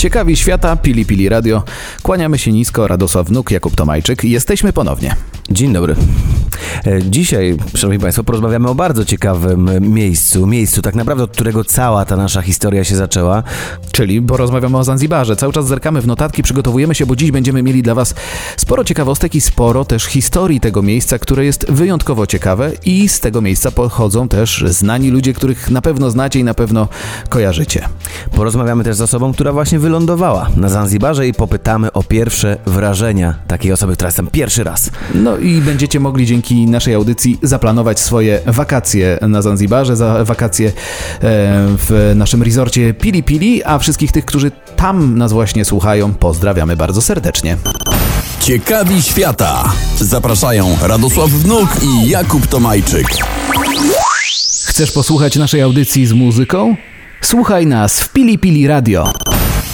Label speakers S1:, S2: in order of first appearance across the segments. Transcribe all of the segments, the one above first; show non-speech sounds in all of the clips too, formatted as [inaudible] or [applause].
S1: Ciekawi świata, Pili Pili Radio. Kłaniamy się nisko, Radosław Wnuk, Jakub Tomajczyk. Jesteśmy ponownie.
S2: Dzień dobry. E, Dzisiaj, szanowni państwo, porozmawiamy o bardzo ciekawym miejscu, miejscu tak naprawdę, od którego cała ta nasza historia się zaczęła.
S1: Czyli porozmawiamy o Zanzibarze. Cały czas zerkamy w notatki, przygotowujemy się, bo dziś będziemy mieli dla Was sporo ciekawostek i sporo też historii tego miejsca, które jest wyjątkowo ciekawe i z tego miejsca pochodzą też znani ludzie, których na pewno znacie i na pewno kojarzycie.
S2: Porozmawiamy też z osobą, która właśnie wylądowała na Zanzibarze i popytamy o pierwsze wrażenia takiej osoby, która jest tam pierwszy raz.
S1: No i będziecie mogli dzięki naszej audycji zaplanować swoje wakacje na Zanzibarze, za wakacje e, w naszym resorcie Pili Pili, a wszystkich tych, którzy tam nas właśnie słuchają, pozdrawiamy bardzo serdecznie.
S3: Ciekawi świata. Zapraszają Radosław Wnuk i Jakub Tomajczyk.
S1: Chcesz posłuchać naszej audycji z muzyką? Słuchaj nas w Pili Pili Radio.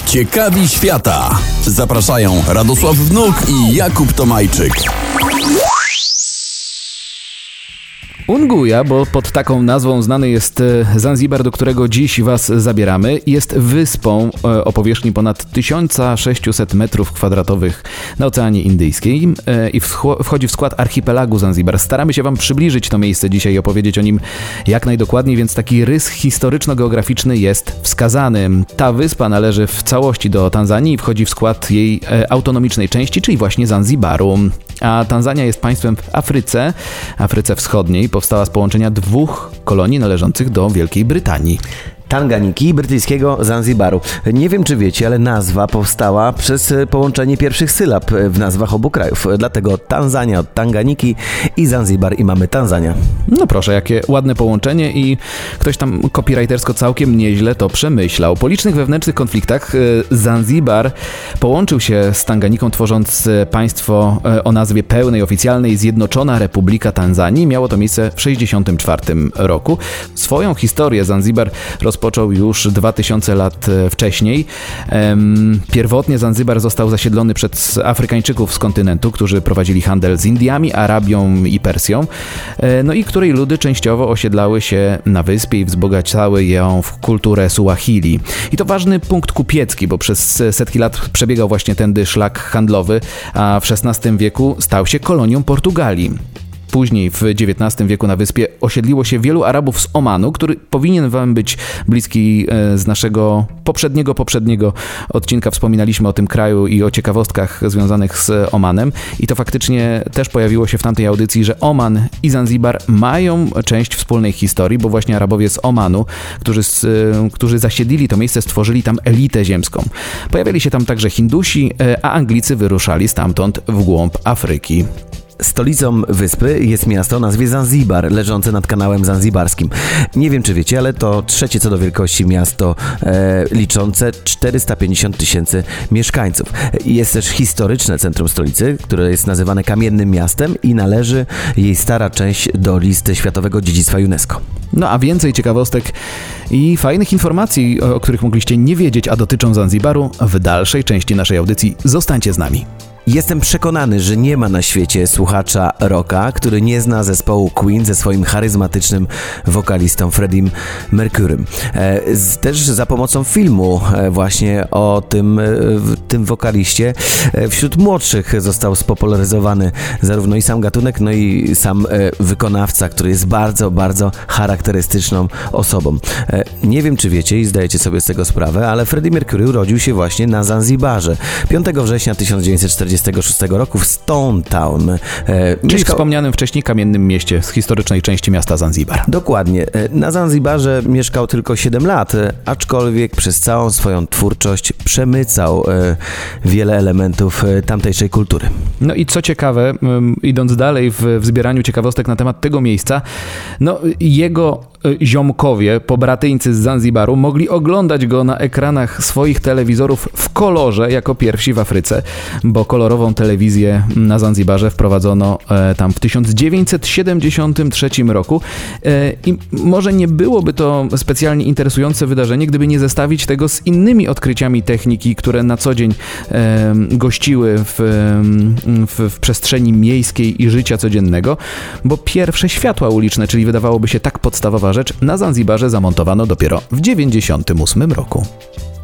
S3: Ciekawi świata. Zapraszają Radosław Wnuk i Jakub Tomajczyk.
S1: Unguja, bo pod taką nazwą znany jest e, Zanzibar, do którego dziś Was zabieramy, jest wyspą e, o powierzchni ponad 1600 metrów kwadratowych na Oceanie Indyjskim e, i wchodzi w skład archipelagu Zanzibar. Staramy się Wam przybliżyć to miejsce dzisiaj i opowiedzieć o nim jak najdokładniej, więc taki rys historyczno-geograficzny jest wskazany. Ta wyspa należy w całości do Tanzanii i wchodzi w skład jej autonomicznej części, czyli właśnie Zanzibaru. A Tanzania jest państwem w Afryce, Afryce Wschodniej. Powstała z połączenia dwóch kolonii należących do Wielkiej Brytanii.
S2: Tanganiki, brytyjskiego Zanzibaru. Nie wiem, czy wiecie, ale nazwa powstała przez e, połączenie pierwszych sylab e, w nazwach obu krajów. Dlatego Tanzania od Tanganiki i Zanzibar i mamy Tanzania.
S1: No proszę, jakie ładne połączenie i ktoś tam copywritersko całkiem nieźle to przemyślał. Po licznych wewnętrznych konfliktach e, Zanzibar połączył się z Tanganiką, tworząc państwo o nazwie pełnej, oficjalnej Zjednoczona Republika Tanzanii. Miało to miejsce w 1964 roku. Swoją historię Zanzibar rozpoczął już 2000 lat e, wcześniej. Pierwotnie Zanzibar został zasiedlony przez Afrykańczyków z kontynentu, którzy prowadzili handel z Indiami, Arabią i Persją, e, no i której ludy częściowo osiedlały się na wyspie i wzbogacały ją w kulturę Suahili. I to ważny punkt kupiecki, bo przez setki lat przebiegał właśnie tędy szlak handlowy, a w XVI wieku stał się kolonią Portugalii. Później w XIX wieku na wyspie osiedliło się wielu Arabów z Omanu, który powinien wam być bliski e, z naszego poprzedniego, poprzedniego odcinka. Wspominaliśmy o tym kraju i o ciekawostkach związanych z Omanem. I to faktycznie też pojawiło się w tamtej audycji, że Oman i Zanzibar mają część wspólnej historii, bo właśnie Arabowie z Omanu, którzy, z, e, którzy zasiedlili to miejsce, stworzyli tam elitę ziemską. Pojawiali się tam także Hindusi, e, a Anglicy wyruszali stamtąd w głąb Afryki.
S2: Stolicą wyspy jest miasto o nazwie Zanzibar, leżące nad kanałem zanzibarskim. Nie wiem, czy wiecie, ale to trzecie co do wielkości miasto e, liczące 450 tysięcy mieszkańców. Jest też historyczne centrum stolicy, które jest nazywane Kamiennym Miastem i należy jej stara część do listy Światowego Dziedzictwa UNESCO.
S1: No a więcej ciekawostek i fajnych informacji, o których mogliście nie wiedzieć, a dotyczą Zanzibaru, w dalszej części naszej audycji. Zostańcie z nami.
S2: Jestem przekonany, że nie ma na świecie słuchacza rocka, który nie zna zespołu Queen ze swoim charyzmatycznym wokalistą Freddiem Mercurym. E, też za pomocą filmu e, właśnie o tym, e, tym wokaliście wśród młodszych został spopularyzowany zarówno i sam gatunek, no i sam wykonawca, który jest bardzo, bardzo charakterystyczną osobą. Nie wiem, czy wiecie i zdajecie sobie z tego sprawę, ale Freddie Mercury urodził się właśnie na Zanzibarze 5 września 1946 roku w Stone Town. E,
S1: Czyli wspomnianym wcześniej kamiennym mieście z historycznej części miasta Zanzibar.
S2: Dokładnie. E, Na Zanzibarze mieszkał tylko 7 lat, e, aczkolwiek przez całą swoją twórczość przemycał e, wiele elementów e, tamtejszej kultury.
S1: No i co ciekawe, idąc dalej w, w zbieraniu ciekawostek na temat tego miejsca, no jego ziomkowie, pobratyńcy z Zanzibaru mogli oglądać go na ekranach swoich telewizorów w kolorze jako pierwsi w Afryce, bo kolorową telewizję na Zanzibarze wprowadzono e, tam w 1973 roku. E, i może nie byłoby to specjalnie interesujące wydarzenie, gdyby nie zestawić tego z innymi odkryciami techniki, które na co dzień e, gościły w, w, w przestrzeni miejskiej i życia codziennego, bo pierwsze światła uliczne, czyli wydawałoby się tak podstawowa rzecz, na Zanzibarze zamontowano dopiero w 1998 roku.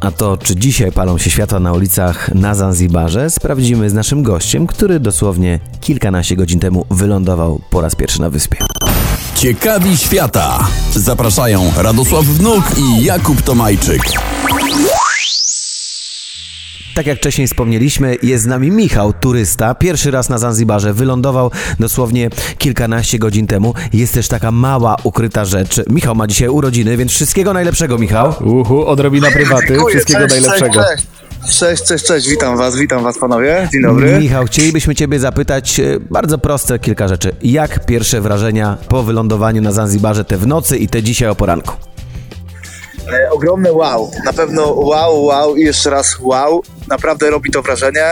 S2: A to, czy dzisiaj palą się światła na ulicach na Zanzibarze, sprawdzimy z naszym gościem, który dosłownie kilkanaście godzin temu wylądował po raz pierwszy na wyspie.
S3: Ciekawi świata. Zapraszają Radosław Wnuk i Jakub Tomajczyk.
S2: Tak jak wcześniej wspomnieliśmy, jest z nami Michał, turysta. Pierwszy raz na Zanzibarze wylądował dosłownie kilkanaście godzin temu. Jest też taka mała, ukryta rzecz. Michał ma dzisiaj urodziny, więc wszystkiego najlepszego, Michał.
S1: Uhu, odrobina prywaty,
S4: Dziękuję,
S1: wszystkiego
S4: cześć,
S1: najlepszego.
S4: Cześć, cześć. cześć, cześć, cześć, witam was, witam was panowie, dzień dobry.
S2: Michał, chcielibyśmy Ciebie zapytać e, bardzo proste kilka rzeczy. Jak pierwsze wrażenia po wylądowaniu na Zanzibarze, te w nocy i te dzisiaj o poranku?
S4: E, ogromne wow, na pewno wow, wow i jeszcze raz wow. Naprawdę robi to wrażenie.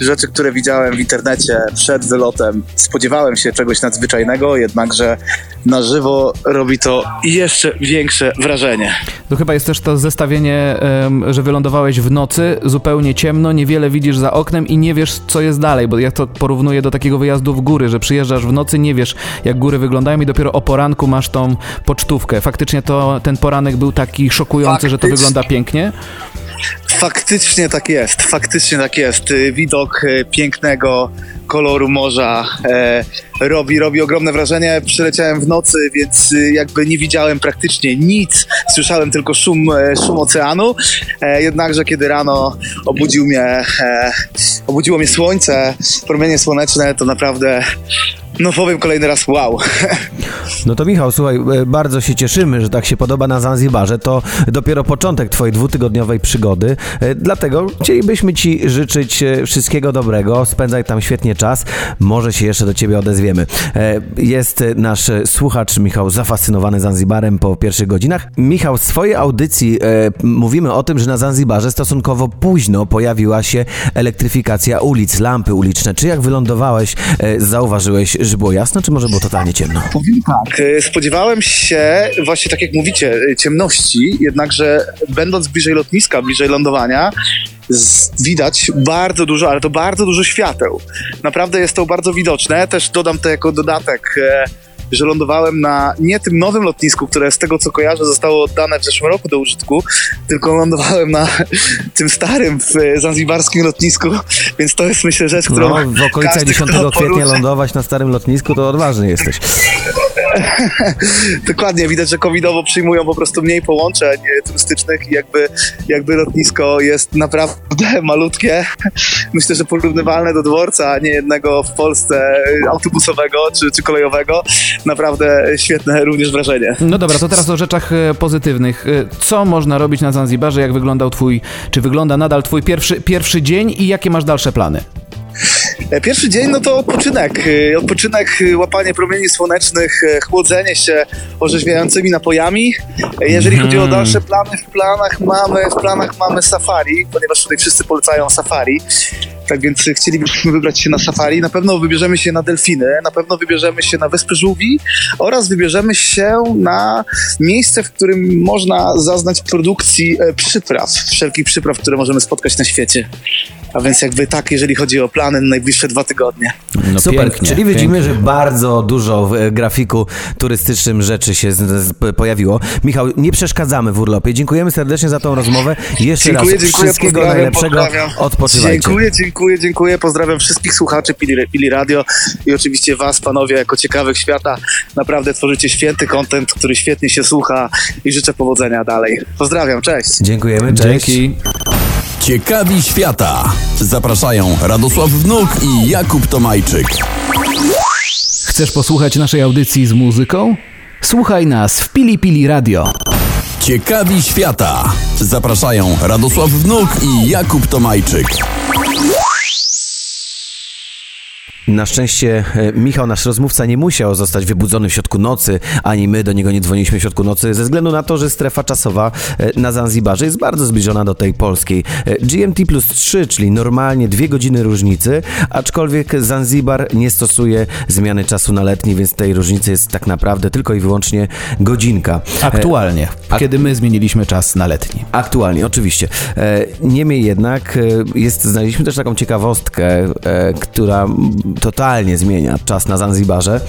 S4: Rzeczy, które widziałem w internecie przed wylotem, spodziewałem się czegoś nadzwyczajnego, jednakże na żywo robi to jeszcze większe wrażenie.
S1: To chyba jest też to zestawienie, że wylądowałeś w nocy, zupełnie ciemno, niewiele widzisz za oknem i nie wiesz, co jest dalej, bo ja to porównuję do takiego wyjazdu w góry, że przyjeżdżasz w nocy, nie wiesz, jak góry wyglądają i dopiero o poranku masz tą pocztówkę. Faktycznie to ten poranek był taki szokujący, że to
S4: Faktycznie.
S1: wygląda pięknie.
S4: Faktycznie tak jest, faktycznie tak jest. Y, Widok y, pięknego koloru morza e, robi, robi ogromne wrażenie. Przyleciałem w nocy, więc y, jakby nie widziałem praktycznie nic. Słyszałem tylko szum, e, szum oceanu. E, jednakże kiedy rano obudził mnie, e, obudziło mnie słońce, promienie słoneczne, to naprawdę, no powiem kolejny raz wow. [laughs]
S2: No to Michał, słuchaj, e, bardzo się cieszymy, że tak się podoba na Zanzibarze. To dopiero początek Twojej dwutygodniowej przygody. E, Dlatego chcielibyśmy Ci życzyć e, wszystkiego dobrego. Spędzaj tam świetnie czas. Może się jeszcze do Ciebie odezwiemy. Jest nasz słuchacz Michał zafascynowany Zanzibarem po pierwszych godzinach. Michał, w swojej audycji mówimy o tym, że na Zanzibarze stosunkowo późno pojawiła się elektryfikacja ulic, lampy uliczne. Czy jak wylądowałeś, zauważyłeś, że było jasno, czy może było totalnie ciemno?
S4: Powiem tak. E, Spodziewałem się, właśnie tak jak mówicie, e, ciemności, jednakże będąc bliżej lotniska, bliżej lądowania, widać bardzo dużo, ale to bardzo dużo świateł. Naprawdę jest to bardzo widoczne. Też dodam to jako dodatek. e, Że lądowałem na nie tym nowym lotnisku, które z tego co kojarzę zostało oddane w zeszłym roku do użytku, tylko lądowałem na [laughs] tym starym w zanzibarskim lotnisku, więc to jest myślę rzecz, którą
S2: No, w okolicach
S4: każdy,
S2: 10
S4: kto
S2: kwietnia lądować na starym lotnisku, to odważny jesteś. [laughs] [laughs]
S4: Dokładnie, widać, że covidowo przyjmują po prostu mniej połączeń e, turystycznych i jakby, jakby lotnisko jest naprawdę [laughs] malutkie. Myślę, że porównywalne do dworca niejednego w Polsce e, autobusowego czy, czy kolejowego. Naprawdę świetne również wrażenie.
S1: No dobra, to teraz o rzeczach e, pozytywnych. Co można robić na Zanzibarze? Jak wyglądał twój, czy wygląda nadal twój pierwszy, pierwszy dzień i jakie masz dalsze plany?
S4: E, Pierwszy dzień no to odpoczynek. E, Odpoczynek, e, łapanie promieni słonecznych, chłodzenie się orzeźwiającymi napojami. Jeżeli chodzi o dalsze plany, w planach mamy, w planach mamy safari, ponieważ tutaj wszyscy polecają safari. Tak więc chcielibyśmy wybrać się na safari. Na pewno wybierzemy się na delfiny, na pewno wybierzemy się na Wyspy Żółwi oraz wybierzemy się na miejsce, w którym można zaznać produkcji przypraw, wszelkich przypraw, które możemy spotkać na świecie. A więc jakby tak, jeżeli chodzi o plany na najbliższe dwa tygodnie.
S1: No
S2: Super,
S1: pięknie,
S2: czyli widzimy,
S1: pięknie.
S2: że bardzo dużo w e, grafiku turystycznym rzeczy się z, z, pojawiło. Michał, nie przeszkadzamy w urlopie. Dziękujemy serdecznie za tą rozmowę. Jeszcze
S4: Dziękuję,
S2: raz
S4: dziękuję,
S2: wszystkiego
S4: pozdrawiam,
S2: najlepszego.
S4: pozdrawiam.
S2: Odpoczywajcie.
S4: Dziękuję, dziękuję, dziękuję. Pozdrawiam wszystkich słuchaczy Pili, Pili Radio i oczywiście Was, panowie, jako ciekawych świata. Naprawdę tworzycie święty content, który świetnie się słucha i życzę powodzenia dalej. Pozdrawiam, cześć.
S2: Dziękujemy, cześć.
S1: Dzięki.
S3: Ciekawi świata. Zapraszają Radosław Wnuk i Jakub Tomajczyk.
S1: Chcesz posłuchać naszej audycji z muzyką? Słuchaj nas w Pili Pili Radio.
S3: Ciekawi świata. Zapraszają Radosław Wnuk i Jakub Tomajczyk.
S2: Na szczęście e, Michał, nasz rozmówca, nie musiał zostać wybudzony w środku nocy, ani my do niego nie dzwoniliśmy w środku nocy, ze względu na to, że strefa czasowa e, na Zanzibarze jest bardzo zbliżona do tej polskiej. E, GMT plus 3, czyli normalnie dwie godziny różnicy, aczkolwiek Zanzibar nie stosuje zmiany czasu na letni, więc tej różnicy jest tak naprawdę tylko i wyłącznie godzinka.
S1: Aktualnie, kiedy my zmieniliśmy czas na letni.
S2: Aktualnie, oczywiście. Niemniej jednak jest, znaleźliśmy też taką ciekawostkę, która totalnie zmienia czas na Zanzibarze.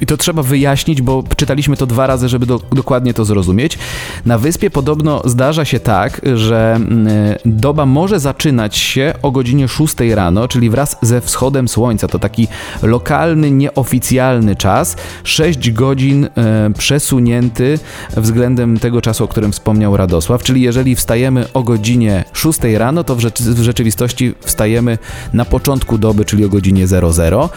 S1: I to trzeba wyjaśnić, bo czytaliśmy to dwa razy, żeby do, dokładnie to zrozumieć. Na wyspie podobno zdarza się tak, że mm, doba może zaczynać się o godzinie 6 rano, czyli wraz ze wschodem słońca. To taki lokalny, nieoficjalny czas. 6 godzin e, przesunięty względem tego czasu, o którym wspomniał Radosław. Czyli jeżeli wstajemy o godzinie 6 rano, to w, rzeczy, w rzeczywistości wstajemy na początku doby, czyli o godzinie 00. E,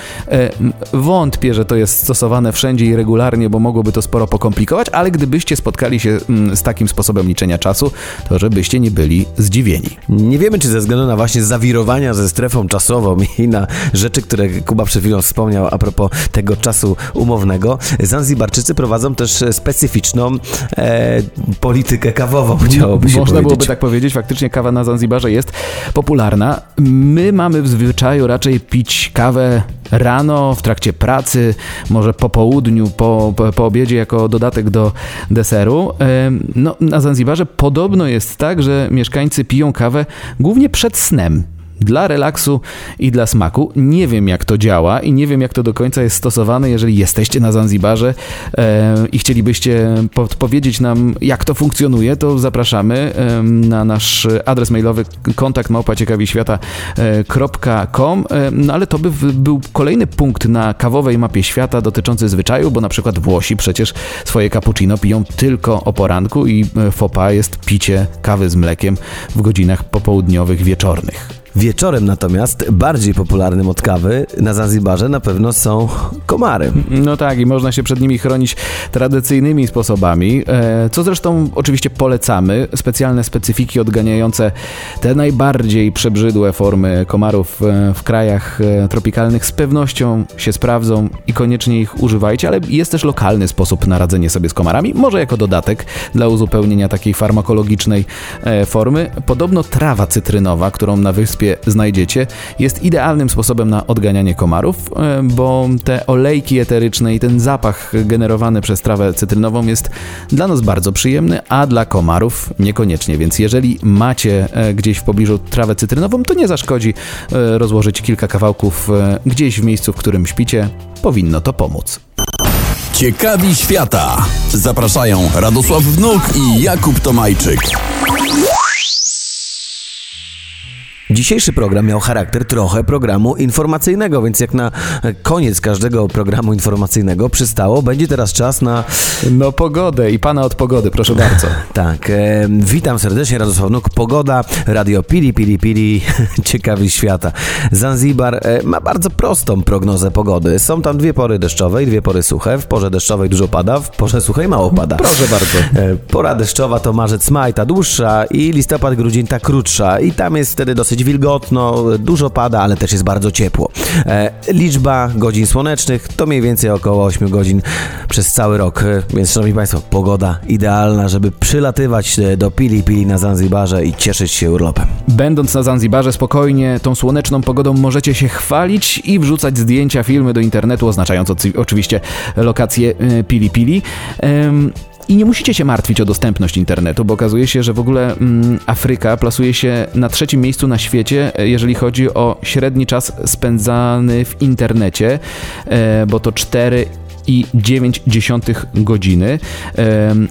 S1: m, Wątpię, że to jest stosowane wszędzie i regularnie, bo mogłoby to sporo pokomplikować, ale gdybyście spotkali się z takim sposobem liczenia czasu, to żebyście nie byli zdziwieni.
S2: Nie wiemy, czy ze względu na właśnie zawirowania ze strefą czasową [laughs] i na rzeczy, które Kuba przed chwilą wspomniał a propos tego czasu umownego, Zanzibarczycy prowadzą też specyficzną e, politykę kawową, chciałoby się
S1: Można
S2: powiedzieć.
S1: byłoby tak powiedzieć, faktycznie kawa na Zanzibarze jest popularna. My mamy w zwyczaju raczej pić kawę rano, w trakcie pracy, może po południu, po, po, po obiedzie jako dodatek do deseru. No, na Zanzibarze podobno jest tak, że mieszkańcy piją kawę głównie przed snem. Dla relaksu i dla smaku. Nie wiem, jak to działa i nie wiem, jak to do końca jest stosowane. Jeżeli jesteście na Zanzibarze e, i chcielibyście podpowiedzieć nam, jak to funkcjonuje, to zapraszamy e, na nasz adres mailowy kontakt małpaciekawiświata.com. E, no ale to by był kolejny punkt na kawowej mapie świata dotyczący zwyczaju, bo na przykład Włosi przecież swoje cappuccino piją tylko o poranku i e, pas jest picie kawy z mlekiem w godzinach popołudniowych, wieczornych.
S2: Wieczorem natomiast, bardziej popularnym od kawy na Zanzibarze na pewno są komary.
S1: No tak, i można się przed nimi chronić tradycyjnymi sposobami, e, co zresztą oczywiście polecamy. Specjalne specyfiki odganiające te najbardziej przebrzydłe formy komarów e, w krajach e, tropikalnych z pewnością się sprawdzą i koniecznie ich używajcie, ale jest też lokalny sposób na radzenie sobie z komarami, może jako dodatek dla uzupełnienia takiej farmakologicznej formy. Podobno trawa cytrynowa, którą na wyspie znajdziecie, jest idealnym sposobem na odganianie komarów, e, bo te olejki eteryczne i ten zapach generowany przez trawę cytrynową jest dla nas bardzo przyjemny, a dla komarów niekoniecznie. Więc jeżeli macie e, gdzieś w pobliżu trawę cytrynową, to nie zaszkodzi e, rozłożyć kilka kawałków gdzieś w miejscu, w którym śpicie. Powinno to pomóc.
S3: Ciekawi świata. Zapraszają Radosław Wnuk i Jakub Tomajczyk.
S2: Dzisiejszy program miał charakter trochę programu informacyjnego, więc jak na koniec każdego programu informacyjnego przystało, będzie teraz czas na
S1: No pogodę i pana od pogody, proszę bardzo. [laughs]
S2: Tak, e, witam serdecznie, Radosław Nuk. Pogoda, radio Pili, Pili, Pili, [laughs] ciekawi świata. Zanzibar e, ma bardzo prostą prognozę pogody. Są tam dwie pory deszczowe i dwie pory suche. W porze deszczowej dużo pada, w porze suchej mało pada.
S1: Proszę bardzo.
S2: E, Pora deszczowa to marzec, maj, ta dłuższa i listopad, grudzień ta krótsza i tam jest wtedy dosyć wilgotno, dużo pada, ale też jest bardzo ciepło. E, Liczba godzin słonecznych to mniej więcej około 8 godzin przez cały rok, E, więc szanowni Państwo, pogoda idealna, żeby przylatywać do Pili Pili na Zanzibarze i cieszyć się urlopem.
S1: Będąc na Zanzibarze spokojnie, tą słoneczną pogodą możecie się chwalić i wrzucać zdjęcia, filmy do internetu, oznaczając oczywiście lokację e, Pili Pili. I nie musicie się martwić o dostępność internetu, bo okazuje się, że w ogóle mm, Afryka plasuje się na trzecim miejscu na świecie, e, jeżeli chodzi o średni czas spędzany w internecie, e, bo to 4 i 9 godziny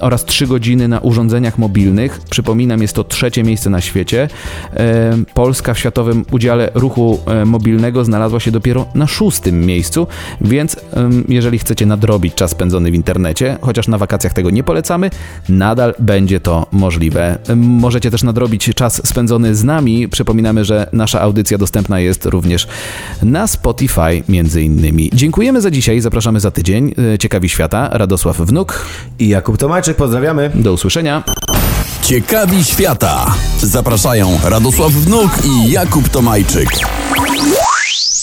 S1: oraz 3 godziny na urządzeniach mobilnych. Przypominam, jest to trzecie miejsce na świecie. Polska w światowym udziale ruchu e, mobilnego znalazła się dopiero na szóstym miejscu, więc jeżeli chcecie nadrobić czas spędzony w internecie, chociaż na wakacjach tego nie polecamy, nadal będzie to możliwe. Możecie też nadrobić czas spędzony z nami. Przypominamy, że nasza audycja dostępna jest również na Spotify między innymi. Dziękujemy za dzisiaj, zapraszamy za tydzień. E, Ciekawi świata, Radosław Wnuk.
S2: I Jakub Tomajczyk, pozdrawiamy.
S1: Do usłyszenia.
S3: Ciekawi świata. Zapraszają Radosław Wnuk i Jakub Tomajczyk.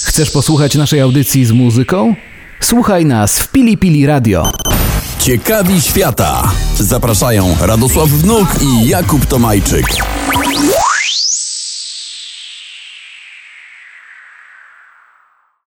S1: Chcesz posłuchać naszej audycji z muzyką? Słuchaj nas w Pili Pili Radio.
S3: Ciekawi świata. Zapraszają Radosław Wnuk i Jakub Tomajczyk.